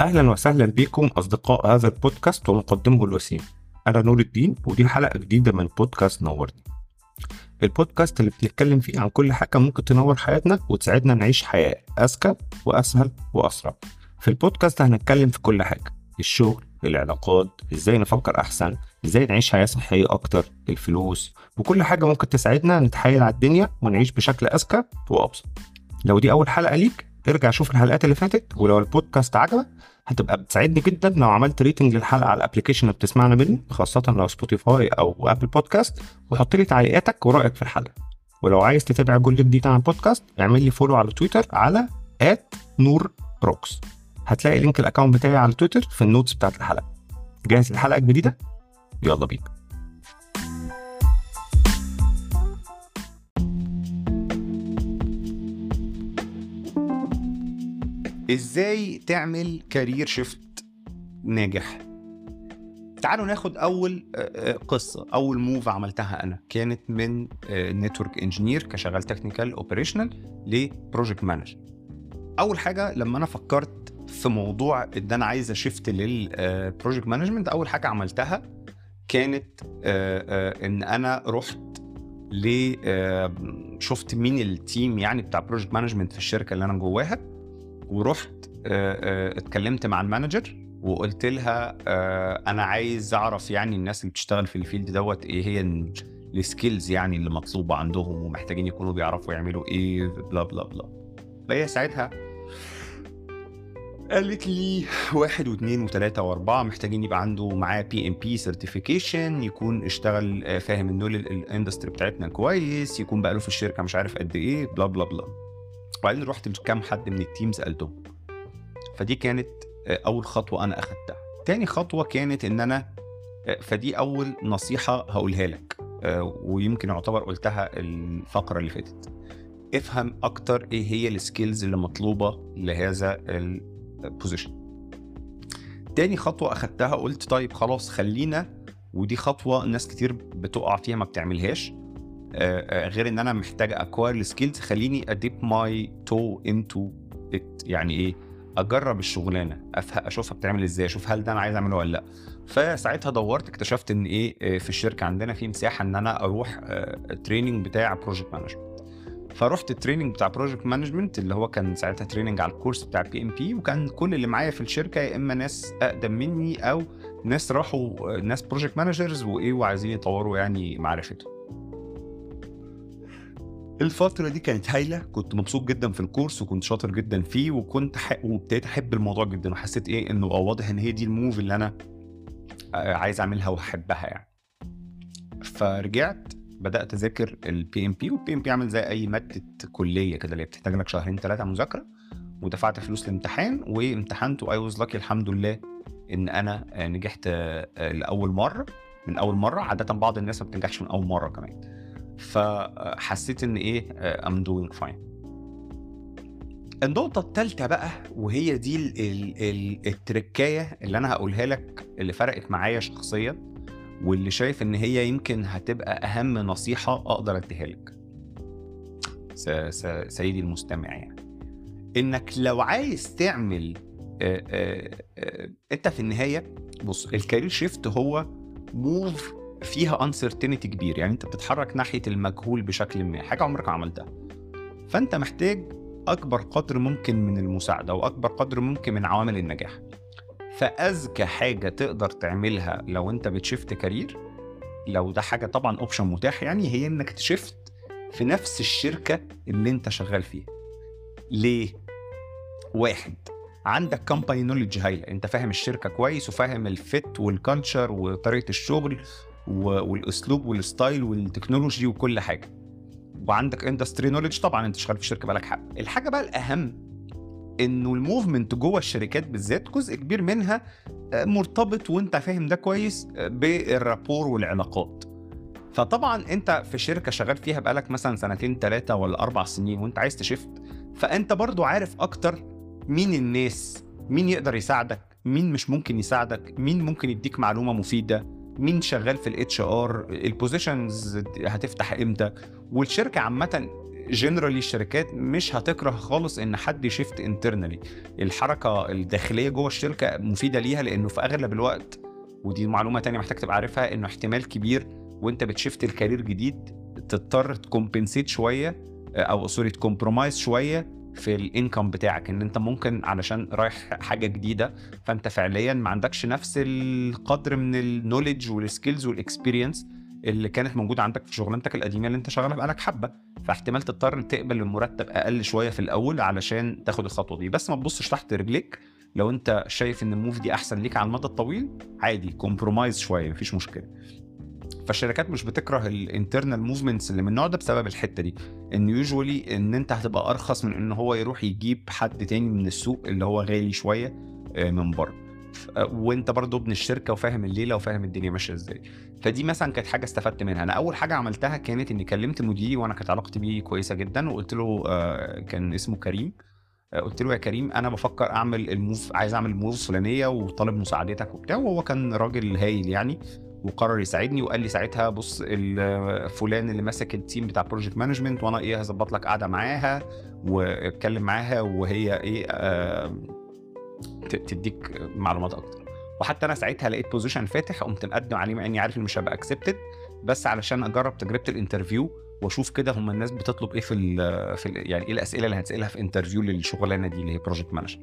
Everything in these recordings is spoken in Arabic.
أهلا وسهلا بكم أصدقاء هذا البودكاست ومقدمه الوسيم. أنا نور الدين ودي حلقة جديدة من بودكاست نورني. البودكاست اللي بنتكلم فيه عن كل حاجة ممكن تنور حياتنا وتساعدنا نعيش حياة أذكى وأسهل وأسرع. في البودكاست هنتكلم في كل حاجة الشغل العلاقات إزاي نفكر أحسن إزاي نعيش حياة صحية أكتر الفلوس وكل حاجة ممكن تساعدنا نتحايل على الدنيا ونعيش بشكل أذكى وأبسط. لو دي أول حلقة ليك ارجع شوف الحلقات اللي فاتت ولو البودكاست عجبك هتبقى بتساعدني جدا لو عملت rating للحلقة على ال application اللي بتسمعنا منه خاصة لو سبوتيفاي أو ابل بودكاست وحط لي تعليقاتك ورأيك في الحلقة. ولو عايز تتابع كل جديد عن البودكاست اعمل لي follow على تويتر على نور روكس هتلاقي link ال account بتاعي على تويتر في ال notes بتاعت الحلقة. جاهز للحلقه الجديده يلا بينا. إزاي تعمل career shift ناجح؟ تعالوا ناخد أول قصة أول move عملتها أنا. كانت من network engineer كشغال technical operational ل project manager أول حاجة لما أنا فكرت في موضوع إن أنا عايز ا shift لل project management أول حاجة عملتها كانت إن أنا رحت ل شفت مين ال team يعني بتاع project management في الشركة اللي أنا جواها. ورحت اتكلمت مع ال manager وقلت لها أنا عايز أعرف يعني الناس اللي بتشتغل في ال field دوت إيه هي ال skills يعني اللي مطلوبة عندهم ومحتاجين يكونوا بيعرفوا يعملوا إيه blah blah blah فهي ساعتها قالت لي واحد واثنين وثلاثة وأربعة محتاجين يبقى عنده معاه PMP certification يكون اشتغل فاهم النول ال industry بتاعتنا كويس يكون بقى له في الشركة مش عارف قد إيه blah blah blah وبعدين رحت لكام حد من ال team سألتهم. فدي كانت أول خطوة أنا أخدتها. تاني خطوة كانت إن أنا فدي أول نصيحة هقولها لك. ويمكن يعتبر قلتها الفقرة اللي فاتت. افهم أكتر إيه هي ال skills اللي مطلوبة لهذا ال position تاني خطوة أخدتها قلت طيب خلاص خلينا ودي خطوة ناس كتير بتقع فيها ما بتعملهاش. غير إن أنا محتاج acquire ال skills خليني أ dip my toe into يعني إيه؟ أجرب الشغلانة أشوفها بتعمل إزاي أشوف هل ده أنا عايز أعمله ولا لأ. فساعتها دورت اكتشفت إن إيه؟ في الشركة عندنا في مساحة إن أنا أروح ال training بتاع project management فرحت ال training بتاع project management اللي هو كان ساعتها training على ال course بتاع PMP وكان كل اللي معايا في الشركة يا إما ناس أقدم مني أو ناس راحوا ناس project managers وإيه وعايزين يطوروا يعني معرفتهم. الفترة دي كانت هايلة كنت مبسوط جدا في ال course وكنت شاطر جدا فيه وكنت. وابتديت أحب الموضوع جدا وحسيت إيه إنه واضح إن هي دي ال move اللي أنا عايز أعملها وأحبها يعني فرجعت بدأت أذاكر ال PMP وال PMP عامل زي أي مادة كلية كده اللي بتحتاج لك شهرين ثلاثة مذاكرة ودفعت فلوس الامتحان وامتحنت و I was lucky الحمد لله إن أنا نجحت لأول مرة من أول مرة عادة بعض الناس ما بتنجحش من أول مرة كمان فحسيت إن إيه I'm doing fine النقطة الثالثة بقى وهي دي ال ال ال التركاية اللي أنا هقولها لك اللي فرقت معايا شخصيا واللي شايف إن هي يمكن هتبقى أهم نصيحة أقدر أديها لك. سيدي المستمع يعني. إنك لو عايز تعمل آآ آآ أنت في النهاية بص ال career shift هو move فيها uncertainty كبير. يعني انت بتتحرك ناحية المجهول بشكل ما. حاجة عمرك ما عملتها. فانت محتاج أكبر قدر ممكن من المساعدة وأكبر قدر ممكن من عوامل النجاح. فأذكى حاجة تقدر تعملها لو انت بت shift career لو ده حاجة طبعا option متاح يعني هي إنك ت shift في نفس الشركة اللي انت شغال فيها. ليه؟ واحد عندك company knowledge هايلة. انت فاهم الشركة كويس وفاهم ال fit وال culture وطريقة الشغل والأسلوب وال style وال technology وكل حاجة. وعندك industry knowledge طبعا أنت شغال في الشركة بقالك حق الحاجة بقى الأهم إنه ال movement جوه الشركات بالذات جزء كبير منها مرتبط وأنت فاهم ده كويس بال rapport والعلاقات. فطبعا أنت في شركة شغال فيها بقالك مثلا سنتين ثلاثة ولا أربع سنين وأنت عايز ت shift فأنت برضو عارف أكتر مين الناس مين يقدر يساعدك مين مش ممكن يساعدك مين ممكن يديك معلومة مفيدة. مين شغال في ال HR ال positions هتفتح إمتى؟ والشركة عامة generally الشركات مش هتكره خالص إن حد ي shift internally الحركة الداخلية جوه الشركة مفيدة ليها لأنه في أغلب الوقت ودي معلومة تانية محتاج تبقى عارفها إنه احتمال كبير وأنت بت shift ال career جديد تضطر ت compensate شوية أو sorry ت compromise شوية في ال income بتاعك إن أنت ممكن علشان رايح حاجة جديدة فأنت فعليا ما عندكش نفس القدر من ال knowledge وال skills وال experience اللي كانت موجودة عندك في شغلانتك القديمة اللي أنت شغالها بقالك حبة. فاحتمال تضطر تقبل المرتب أقل شوية في الأول علشان تاخد الخطوة دي. بس ما تبصش تحت رجليك. لو أنت شايف إن ال move دي أحسن ليك على المدى الطويل عادي compromise شوية مفيش مشكلة. فالشركات مش بتكره ال internal movements اللي من النوع ده بسبب الحتة دي. إن usually إن أنت هتبقى أرخص من إن هو يروح يجيب حد تاني من السوق اللي هو غالي شوية من بره. وأنت برضه ابن الشركة وفاهم الليلة وفاهم الدنيا ماشية إزاي. فدي مثلا كانت حاجة استفدت منها. أنا أول حاجة عملتها كانت إني كلمت مديري وأنا كانت علاقتي بيه كويسة جدا وقلت له كان اسمه كريم. قلت له يا كريم أنا بفكر أعمل ال move عايز أعمل ال move فلانيه وطالب مساعدتك وبتاع وهو كان راجل هايل يعني. وقرر يساعدني وقال لي ساعتها بص فلان اللي ماسك ال team بتاع project management وأنا إيه هظبط لك قعدة معاها واتكلم معاها وهي إيه آه تديك معلومات أكتر. وحتى أنا ساعتها لقيت position فاتح قمت مقدم عليه مع إني عارف اني مش هبقى accepted بس علشان أجرب تجربة ال interview وأشوف كده هم الناس بتطلب إيه في ال في ال يعني إيه الأسئلة اللي هتسألها في interview للشغلانة دي اللي هي project manager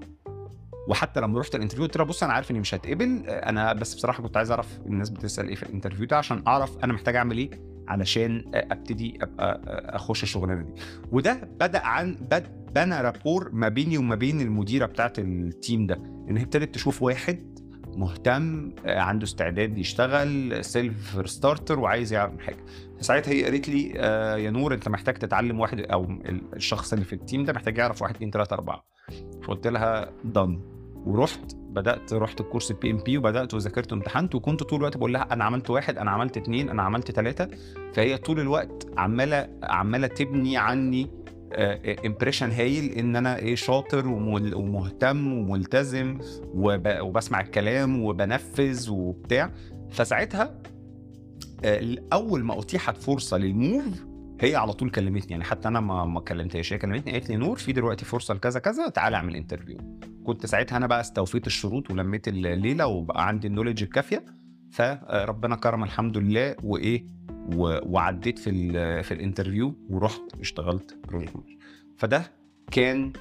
وحتى لما رحت ال interview قلت لها بص أنا عارف إني مش هتقبل أنا بس بصراحة كنت عايز أعرف الناس بتسأل إيه في ال interview ده عشان أعرف أنا محتاج أعمل إيه علشان أبتدي أبقى أخش الشغلانة دي. وده بدأ عن بد بنى rapport ما بيني وما بين المديرة بتاعت ال team ده إن هي ابتدت تشوف واحد مهتم عنده استعداد يشتغل self starter وعايز يعمل حاجة. ساعتها هي قالت لي يا نور أنت محتاج تتعلم واحد أو الشخص اللي في ال team ده محتاج يعرف واحد اتنين تلاتة أربعة. فقلت لها done ورحت بدأت رحت الكورس ال PMP وبدأت وذاكرت وامتحنت وكنت طول الوقت بقول لها أنا عملت واحد أنا عملت اتنين أنا عملت ثلاثة فهي طول الوقت عمالة عمالة تبني عني impression هايل إن أنا إيه شاطر ومهتم وملتزم وبسمع الكلام وبنفذ وبتاع. فساعتها أول ما أتيحت فرصة لل move هي على طول كلمتني يعني حتى أنا ما ما كلمتهاش هي كلمتني قالت لي نور في دلوقتي فرصة لكذا كذا تعالى اعمل interview كنت ساعتها أنا بقى استوفيت الشروط ولميت الليلة وبقى عندي ال knowledge الكافية فربنا كرم الحمد لله وإيه وعديت في ال في ال interview ورحت اشتغلت project فده كان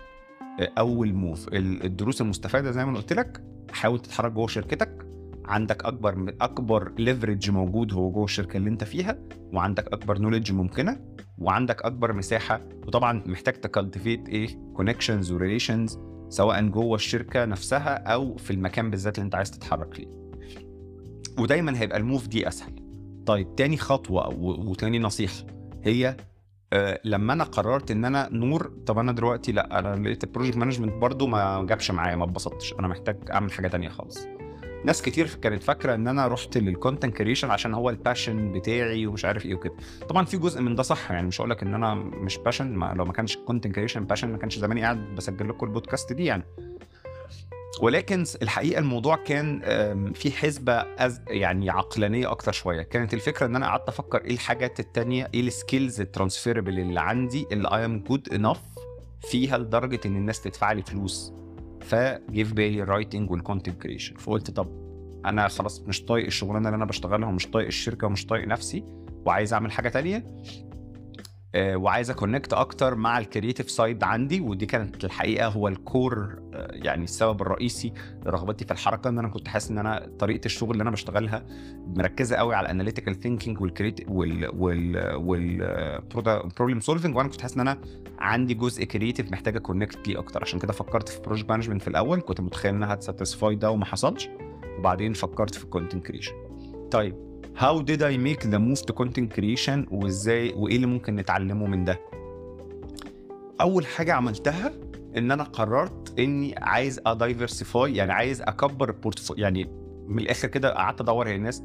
أول move الدروس المستفادة زي ما أنا قلت لك حاول تتحرك جوه شركتك عندك أكبر أكبر leverage موجود هو جوه الشركة اللي أنت فيها وعندك أكبر knowledge ممكنة وعندك أكبر مساحة وطبعا محتاج ت cultivate إيه؟ connections و relations سواء جوه الشركة نفسها أو في المكان بالذات اللي أنت عايز تتحرك ليه. ودايما هيبقى ال move دي أسهل. طيب تاني خطوة وتاني نصيحة هي آه لما أنا قررت إن أنا نور طب أنا دلوقتي لأ أنا لقيت ال project management برضو ما جابش معايا ما اتبسطتش أنا محتاج أعمل حاجة تانية خالص. ناس كتير كانت فاكرة إن أنا رحت لل content creation عشان هو ال passion بتاعي ومش عارف إيه وكده. طبعا في جزء من ده صح يعني مش هقول لك إن أنا مش passion ما لو ما كانش content creation passion ما كانش زماني قاعد بسجل لكم البودكاست دي يعني. ولكن الحقيقة الموضوع كان في حسبة as يعني عقلانية أكتر شوية. كانت الفكرة إن أنا قعدت أفكر إيه الحاجات التانية إيه ال skills ال transferable اللي عندي اللي I'm good enough فيها لدرجة إن الناس تدفع لي فلوس. فجه في بالي ال writing وال content creation فقلت طب أنا خلاص مش طايق الشغلانة اللي أنا بشتغلها ومش طايق الشركة ومش طايق نفسي وعايز أعمل حاجة تانية. وعايز أكونكت أكتر مع ال creative side عندي ودي كانت الحقيقة هو ال core آه يعني السبب الرئيسي لرغبتي في الحركة إن أنا كنت حاسس إن أنا طريقة الشغل اللي أنا بشتغلها مركزة قوي على ال analytical thinking والكريت وال وال وال problem solving وأنا كنت حاسس إن أنا عندي جزء creative محتاج أ connect ليه أكتر. عشان كده فكرت في project management في الأول كنت متخيل إنها هت satisfy ده وما حصلش وبعدين فكرت في ال content creation طيب how did I make the move to content creation وازاي وإيه اللي ممكن نتعلمه من ده؟ أول حاجة عملتها إن أنا قررت إني عايز ا diversify يعني عايز أكبر ال portfolio يعني من الآخر كده قعدت أدور هي الناس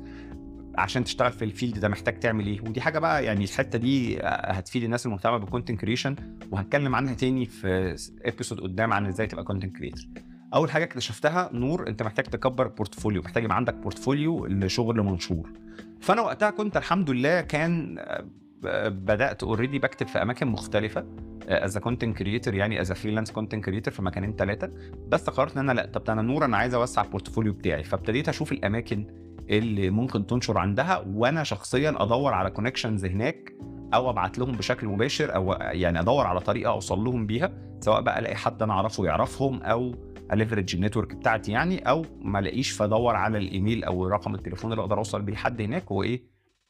عشان تشتغل في ال field ده محتاج تعمل إيه. ودي حاجة بقى يعني الحتة دي هتفيد الناس المهتمة بال content creation وهتكلم عنها تاني في episode قدام عن إزاي تبقى content creator أول حاجة اكتشفتها نور أنت محتاج تكبر portfolio محتاج يبقى عندك portfolio لشغل منشور. فأنا وقتها كنت الحمد لله كان بدأت already بكتب في أماكن مختلفة as content creator يعني as freelance content creator في مكانين ثلاثة بس قررت إن أنا لأ طب أنا نور أنا عايز أوسع ال portfolio بتاعي. فابتديت أشوف الأماكن اللي ممكن تنشر عندها وأنا شخصيا أدور على connections هناك أو أبعت لهم بشكل مباشر أو يعني أدور على طريقة أوصل لهم بيها سواء بقى ألاقي حد أنا أعرفه يعرفهم أو اليفرج النتورك بتاعتي يعني أو ما الاقيش فادور على الإيميل أو رقم التليفون اللي أقدر أوصل بيه لحد هناك وإيه؟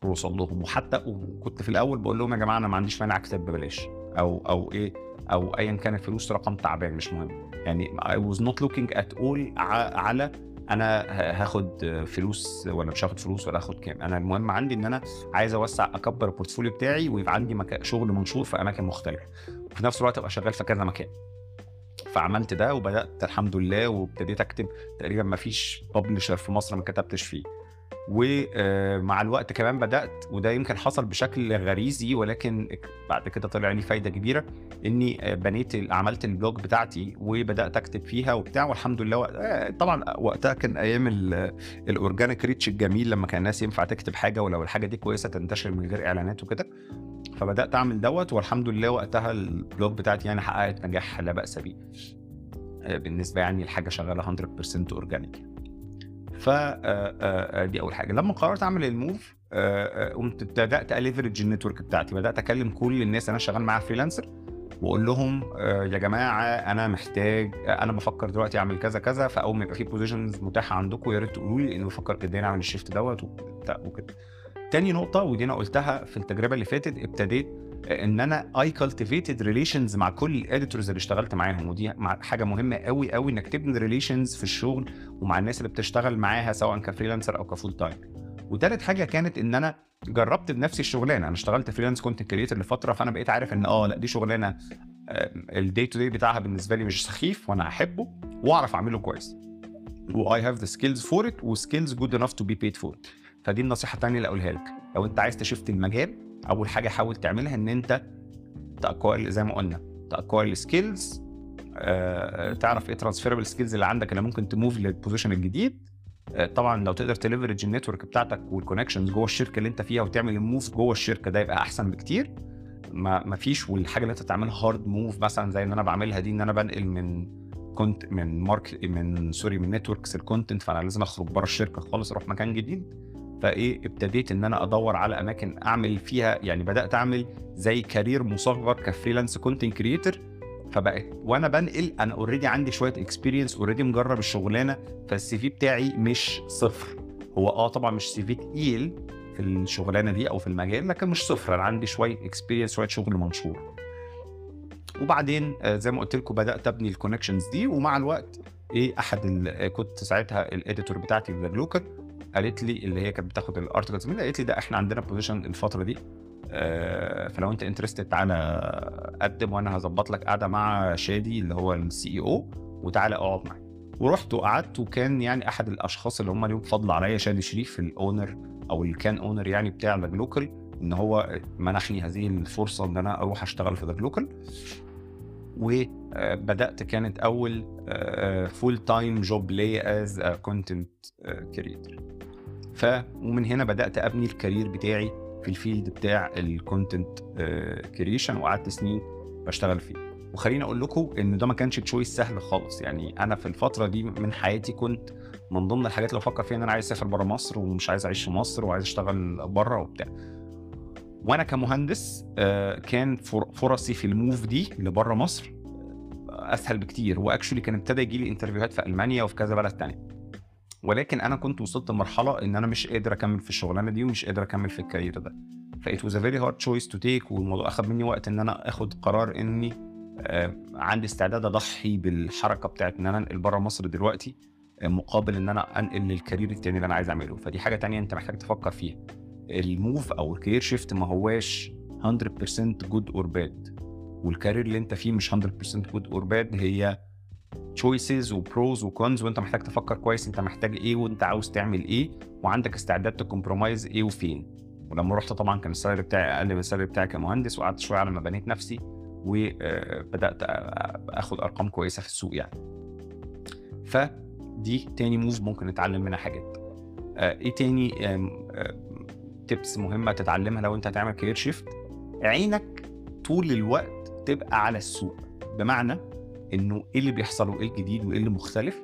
واوصل لهم. وحتى وكنت في الأول بقول لهم يا جماعة أنا ما عنديش مانع اكتب ببلاش أو أو إيه؟ أو ايا كان الفلوس رقم تعبان مش مهم. يعني I was not looking at all على أنا هاخد فلوس ولا مش هاخد فلوس ولا هاخد كام. أنا المهم عندي إن أنا عايز أوسع أكبر ال portfolio بتاعي ويبقى عندي شغل منشور في أماكن مختلفة. وفي نفس الوقت أبقى شغال في كذا مكان. فعملت ده وبدأت الحمد لله وابتديت أكتب. تقريبا ما فيش publisher في مصر ما كتبتش فيه. ومع الوقت كمان بدأت وده يمكن حصل بشكل غريزي ولكن بعد كده طلع لي فايدة كبيرة إني بنيت عملت ال blog بتاعتي وبدأت أكتب فيها وبتاع والحمد لله طبعا وقتها كان أيام ال organic reach الجميل لما كان الناس ينفع تكتب حاجة ولو الحاجة دي كويسة تنتشر من غير إعلانات وكده فبدأت أعمل دوت والحمد لله وقتها ال blog بتاعتي يعني حققت نجاح لا بأس به بالنسبة يعني الحاجة شغالة 100% organic. ف دي أول حاجة. لما قررت أعمل ال move قمت بدأت ا leverage ال network بتاعتي. بدأت أكلم كل الناس أنا شغال معاها freelancer وأقول لهم يا جماعة أنا محتاج أنا بفكر دلوقتي أعمل كذا كذا فأول ما يبقى في positions متاحة عندكم يا ريت تقولوا لي لأن بفكر جدا أعمل ال shift دوت وكده. تاني نقطة ودي أنا قلتها في التجربة اللي فاتت ابتديت ان أنا I cultivated relations مع كل ال editors اللي اشتغلت معاهم ودي حاجة مهمة قوي قوي انك تبني relations في الشغل ومع الناس اللي بتشتغل معاها سواء ك freelancer أو ك full time وتالت حاجة كانت إن أنا جربت بنفسي الشغلانة. أنا اشتغلت freelance content creator لفترة فأنا بقيت عارف إن آه لا دي شغلانة ال day to day بتاعها بالنسبة لي مش سخيف وأنا أحبه وأعرف أعمله كويس. و I have the skills for it و skills good enough to be paid for فدي النصيحة الثانية اللي أقولها لك. لو أنت عايز ت shift المجال أول حاجة حاول تعملها إن أنت ت acquire زي ما قلنا ت acquire ال skills آه، تعرف إيه transferable skills اللي عندك اللي ممكن ت move لل position الجديد. آه، طبعا لو تقدر ت leverage ال network بتاعتك وال connections جوه الشركة اللي أنت فيها وتعمل ال move جوه الشركة ده يبقى أحسن بكتير. ما ما فيش والحاجة اللي أنت تعملها hard move مثلا زي اللي أنا بعملها دي إن أنا بنقل من كنت من mark من sorry من networks لل content فأنا لازم أخرج بره الشركة خالص أروح مكان جديد. فإيه ابتديت إن أنا أدور على أماكن أعمل فيها يعني بدأت أعمل زي career مصغر ك freelance content creator فبقت وأنا بنقل أنا already عندي شوية experience already مجرب الشغلانة فال CV بتاعي مش صفر. هو آه طبعا مش CV تقيل في الشغلانة دي أو في المجال لكن مش صفر. أنا عندي شوية experience شوية شغل منشور. وبعدين زي ما قلت لكم بدأت أبني ال connections دي ومع الوقت إيه أحد كنت ساعتها ال editor بتاعتي في جلوكر قالت لي اللي هي كانت بتاخد ال articles مني قالت لي ده إحنا عندنا position الفترة دي آه فلو انت interested تعالى قدم وأنا هظبط لك قعده مع شادي اللي هو ال CEO وتعالى اقعد معايا ورحت وقعدت وكان يعني أحد الأشخاص اللي هم ليهم فضل عليا شادي شريف ال owner أو اللي كان owner يعني بتاع ذا جلوكال إن هو منحني هذه الفرصة إن أنا أروح أشتغل في ذا جلوكال وبدأت كانت أول full time job لي as content creator ف ومن هنا بدأت أبني ال career بتاعي في ال field بتاع ال content creation وقعدت سنين بشتغل فيه. وخليني أقول لكم إن ده ما كانش choice سهل خالص. يعني أنا في الفترة دي من حياتي كنت من ضمن الحاجات اللي بفكر فيها إن أنا عايز أسافر بره مصر ومش عايز أعيش في مصر وعايز أشتغل بره وبتاع. وأنا كمهندس كان فرصي في ال move دي لبره مصر أسهل بكتير. و actually كان ابتدى يجي لي interview هات في ألمانيا وفي كذا بلد تانية. ولكن أنا كنت وصلت لمرحلة إن أنا مش قادر أكمل في الشغلانة دي ومش قادر أكمل في ال career ده. ف it was a very hard choice to take والموضوع أخذ مني وقت إن أنا آخد قرار إني آه عندي استعداد أضحي بالحركة بتاعت إن أنا أنقل بره مصر دلوقتي آه مقابل إن أنا أنقل لل career التاني اللي أنا عايز أعمله. فدي حاجة تانية أنت محتاج تفكر فيها. ال move أو ال career shift ما هواش 100% good or bad وال career اللي أنت فيه مش 100% good or bad هي choices و pros و cons وانت محتاج تفكر كويس انت محتاج إيه وانت عاوز تعمل إيه وعندك استعداد ت compromise إيه وفين. ولما رحت طبعا كان ال salary بتاعي أقل من ال salary بتاعي كمهندس وقعدت شوية على ما بنيت نفسي وبدات أخد أرقام كويسة في السوق يعني. فدي تاني move ممكن نتعلم منها حاجات. إيه تاني tips مهمة تتعلمها لو انت هتعمل career shift عينك طول الوقت تبقى على السوق. بمعنى إنه إيه اللي بيحصل وإيه الجديد وإيه اللي مختلف.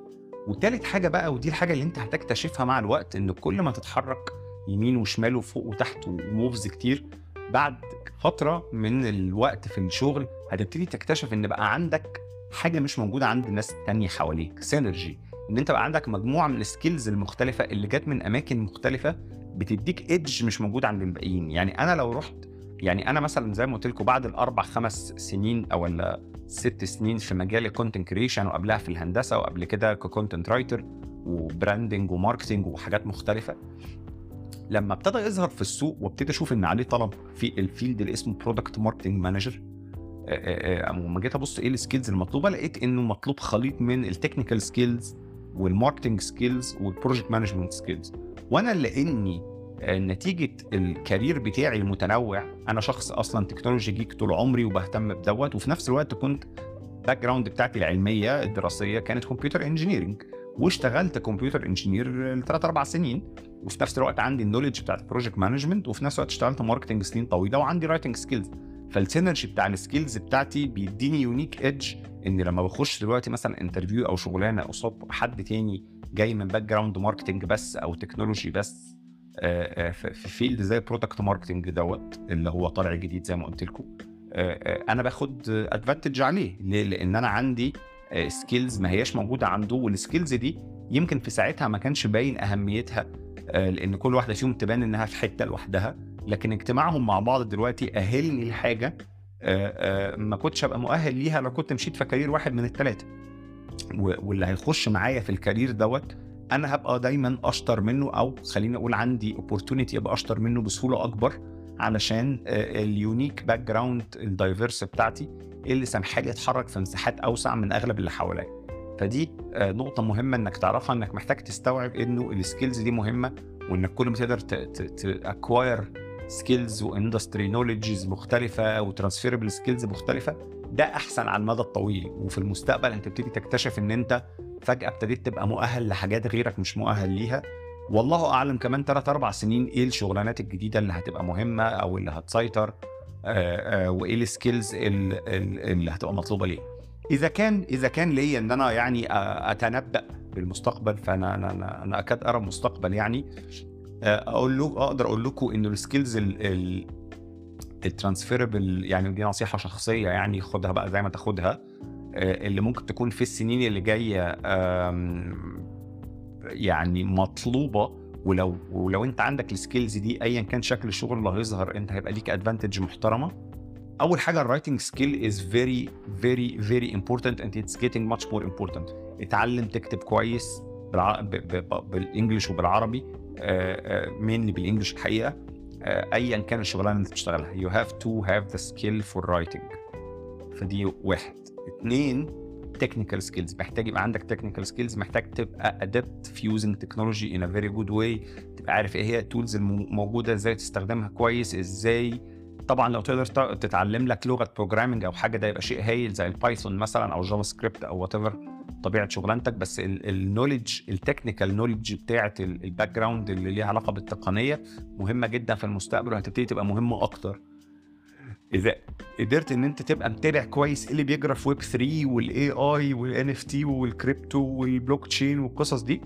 وتالت حاجة بقى ودي الحاجة اللي أنت هتكتشفها مع الوقت إن كل ما تتحرك يمين وشمال وفوق وتحت و moves كتير بعد فترة من الوقت في الشغل هتبتدي تكتشف إن بقى عندك حاجة مش موجودة عند الناس التانية حواليك synergy إن أنت بقى عندك مجموعة من ال skills المختلفة اللي جت من أماكن مختلفة بتديك edge مش موجود عند الباقيين. يعني أنا لو رحت يعني أنا مثلا زي ما قلت لكم بعد الأربع خمس سنين أو ست سنين في مجال ال content creation وقبلها في الهندسة وقبل كده ك content writer و branding و marketing وحاجات مختلفة. لما ابتدى يظهر في السوق وابتدي أشوف ان عليه طلب في ال field اللي اسمه product marketing manager لما جيت ابص إيه ال skills المطلوبة لقيت انه مطلوب خليط من ال technical skills وال marketing skills وال project management skills وأنا لاني نتيجة ال career بتاعي المتنوع. أنا شخص أصلا technology geek طول عمري وبهتم بدوت وفي نفس الوقت كنت background بتاعتي العلمية الدراسية كانت computer engineering واشتغلت computer engineer لثلاث أربع سنين. وفي نفس الوقت عندي ال knowledge بتاعت ال project management وفي نفس الوقت اشتغلت marketing سنين طويلة وعندي writing skills فال synergy بتاع ال skills بتاعتي بيديني unique edge إن لما بخش دلوقتي مثلا interview أو شغلانة قصاد حد تاني جاي من background marketing بس أو technology بس في field زي product marketing دوت اللي هو طالع جديد زي ما قلت لكم أنا باخد advantage عليه. ليه؟ لأن أنا عندي skills ما هياش موجودة عنده وال skills دي يمكن في ساعتها ما كانش باين أهميتها لأن كل واحدة فيهم تبان إنها في حتة لوحدها. لكن اجتماعهم مع بعض دلوقتي أهلني لحاجة ما كنتش ابقى مؤهل ليها لو كنت مشيت في career واحد من الثلاثه واللي هيخش معايا في ال career دوت أنا هبقى دايما أشطر منه أو خليني أقول عندي opportunity أبقى أشطر منه بسهولة أكبر علشان ال unique background ال diverse بتاعتي اللي سامحالي أتحرك في مساحات أوسع من أغلب اللي حواليا. فدي نقطة مهمة إنك تعرفها إنك محتاج تستوعب إنه ال skills دي مهمة وإنك كل ما تقدر ت acquire skills و industry knowledges مختلفة و transferable skills مختلفة ده أحسن على المدى الطويل. وفي المستقبل أنت تبتدي تكتشف إن أنت فجأة ابتديت تبقى مؤهل لحاجات غيرك مش مؤهل ليها. والله أعلم كمان 3 4 سنين إيه الشغلانات الجديدة اللي هتبقى مهمة أو اللي هتسيطر وإيه ال skills اللي هتبقى مطلوبة ليه إذا كان إذا كان ليا إن أنا يعني أتنبأ بالمستقبل فأنا أنا أنا, أنا أكاد أرى المستقبل يعني أقول له أقدر أقول لكم إنه ال skills ال transferable يعني دي نصيحة شخصية يعني خدها بقى زي ما تاخدها. اللي ممكن تكون في السنين اللي جاية يعني مطلوبة. ولو ولو انت عندك ال skills دي ايا كان شكل الشغل اللي هيظهر انت هيبقى ليك advantage محترمة. أول حاجة ال writing skill is very very very important and it's getting much more important اتعلم تكتب كويس. بال English وبالعربي mainly بال English الحقيقة. ايا كان الشغلانة اللي انت بتشتغلها. you have to have the skill for writing فدي واحد. اثنين technical skills محتاج يبقى عندك technical skills محتاج تبقى adept في using technology in a very good way تبقى عارف إيه هي ال tools الموجوده إزاي تستخدمها كويس إزاي. طبعا لو تقدر تتعلم لك لغة programming أو حاجة ده يبقى شيء هايل زي ال Python مثلا أو JavaScript أو whatever طبيعة شغلانتك. بس ال knowledge ال technical knowledge بتاعه ال background اللي ليها علاقة بالتقنية مهمة جدا في المستقبل وهتبتدي تبقى مهمة أكتر. إذا قدرت إن أنت تبقى متابع كويس إيه اللي بيجرى في ويب 3 وال AI وال NFT وال crypto وال blockchain والقصص دي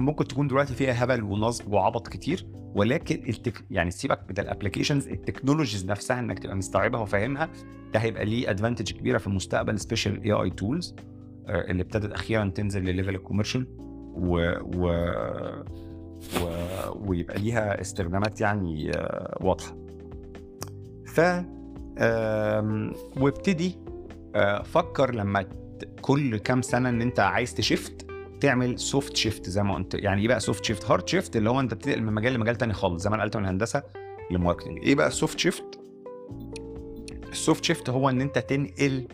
ممكن تكون دلوقتي فيها هبل ونصب وعبط كتير ولكن التك... يعني سيبك من ال applications ال technologies نفسها إنك تبقى مستوعبها وفاهمها ده هيبقى ليه advantage كبيرة في المستقبل special AI tools اللي ابتدت أخيرا تنزل لل level ال commercial و... و... و... ويبقى ليها استخدامات يعني واضحة. ف وابتدي فكر لما كل كام سنة إن أنت عايز ت shift تعمل soft shift زي ما قلت. يعني إيه بقى soft shift hard shift اللي هو أنت بتنقل من مجال لمجال تاني خالص. زي ما قلت من الهندسة لل marketing إيه بقى ال soft shift ال soft shift هو إن أنت تنقل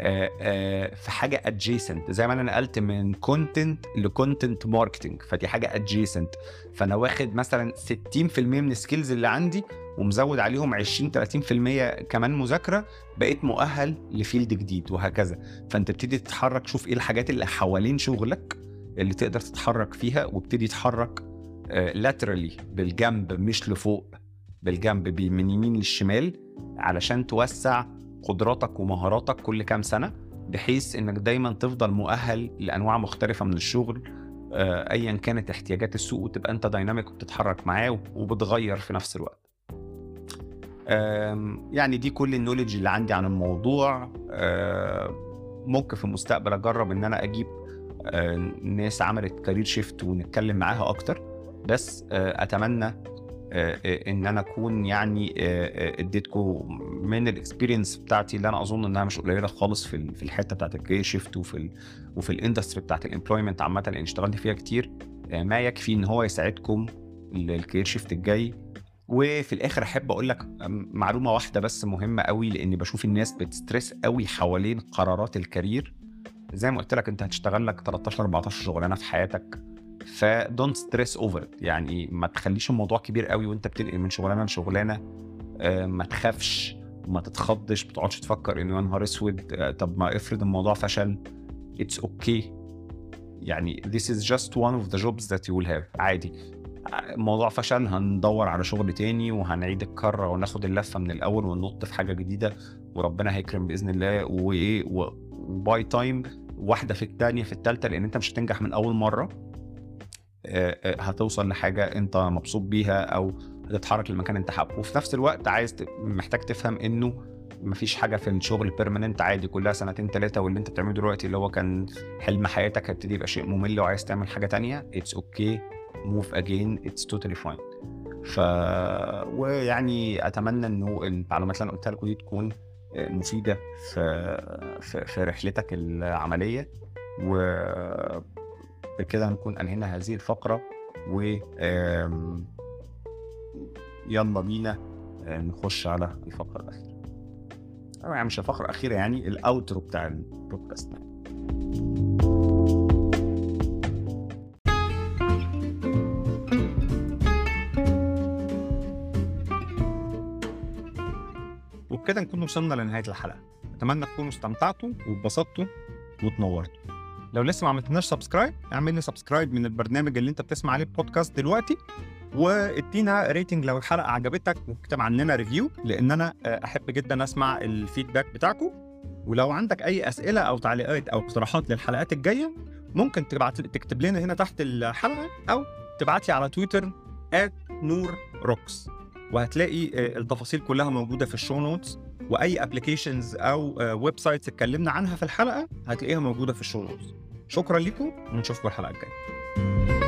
آآ آآ في حاجة adjacent زي ما أنا نقلت من content ل content marketing فدي حاجة adjacent فأنا واخد مثلا 60% من ال skills اللي عندي ومزود عليهم 20 30% كمان مذاكرة بقيت مؤهل ل field جديد وهكذا. فأنت تبتدي تتحرك شوف إيه الحاجات اللي حوالين شغلك اللي تقدر تتحرك فيها وابتدي تتحرك لاترالي بالجنب مش لفوق بالجنب من يمين للشمال علشان توسع قدراتك ومهاراتك كل كام سنة بحيث إنك دايما تفضل مؤهل لأنواع مختلفة من الشغل آه، ايا كانت احتياجات السوق وتبقى أنت دايناميك وبتتحرك معاه وبتغير في نفس الوقت. يعني دي كل ال knowledge اللي عندي عن الموضوع. ممكن في المستقبل أجرب إن أنا أجيب آه، ناس عملت career shift ونتكلم معاها أكتر. بس آه، أتمنى آه، إن أنا أكون يعني اديتكم من ال experience بتاعتي اللي أنا أظن إنها مش قليلة خالص في في الحتة بتاعت ال career shift وفي ال وفي ال industry بتاعت ال employment عامة لأن اشتغلت فيها كتير. ما يكفي إن هو يساعدكم لل career shift الجاي. وفي الآخر أحب أقول لك معلومة واحدة بس مهمة قوي لاني بشوف الناس بت stress قوي حوالين قرارات ال career. زي ما قلت لك أنت هتشتغل لك 13 14 شغلانة في حياتك ف don't stress over يعني ما تخليش الموضوع كبير قوي وأنت بتنقل من شغلانة لشغلانة. آه، ما تخافش ما تتخضش ما تقعدش تفكر إنه يا نهار أسود آه، طب ما افرض الموضوع فشل. it's okay okay. يعني this is just one of the jobs that you will have. عادي. الموضوع فشل هندور على شغل تاني وهنعيد الكرة وناخد اللفة من الأول وننط في حاجة جديدة وربنا هيكرم بإذن الله. وإيه و by time واحدة في التانية في التالتة لأن أنت مش هتنجح من أول مرة. آه، آه، هتوصل لحاجة أنت مبسوط بيها أو هتتحرك لمكان أنت حابه. وفي نفس الوقت عايز محتاج تفهم إنه مفيش حاجة في الشغل permanent عادي كلها سنتين ثلاثة واللي أنت بتعمله دلوقتي اللي هو كان حلم حياتك هيبتدي يبقى شيء ممل وعايز تعمل حاجة تانية it's okay move again it's totally fine ف ويعني أتمنى إنه المعلومات اللي أنا قلتها لكم دي تكون مفيدة في في, في رحلتك العملية. وبكده نكون أنهينا هذه الفقرة و يلا بينا آه، نخش على الفقرة الأخيرة. يعني مش الفقرة الأخيرة يعني ال outro بتاع البودكاست. وبكده نكون وصلنا لنهاية الحلقة. أتمنى تكونوا استمتعتوا واتبسطتوا وتنورتوا لو لسه ما عملتناش subscribe اعمل لي subscribe من البرنامج اللي انت بتسمع عليه بودكاست دلوقتي وادينا rating لو الحلقة عجبتك واكتب عننا review لأن أنا آه، أحب جدا أسمع ال feedback بتاعكم ولو عندك أي أسئلة أو تعليقات أو اقتراحات للحلقات الجاية ممكن تبعت تكتب لنا هنا تحت الحلقة أو تبعت لي على تويتر نور روكس وهتلاقي آه، التفاصيل كلها موجودة في ال show notes وأي applications أو websites اتكلمنا عنها في الحلقة هتلاقيها موجودة في ال show notes شكرا لكم ونشوفكم الحلقة الجاية.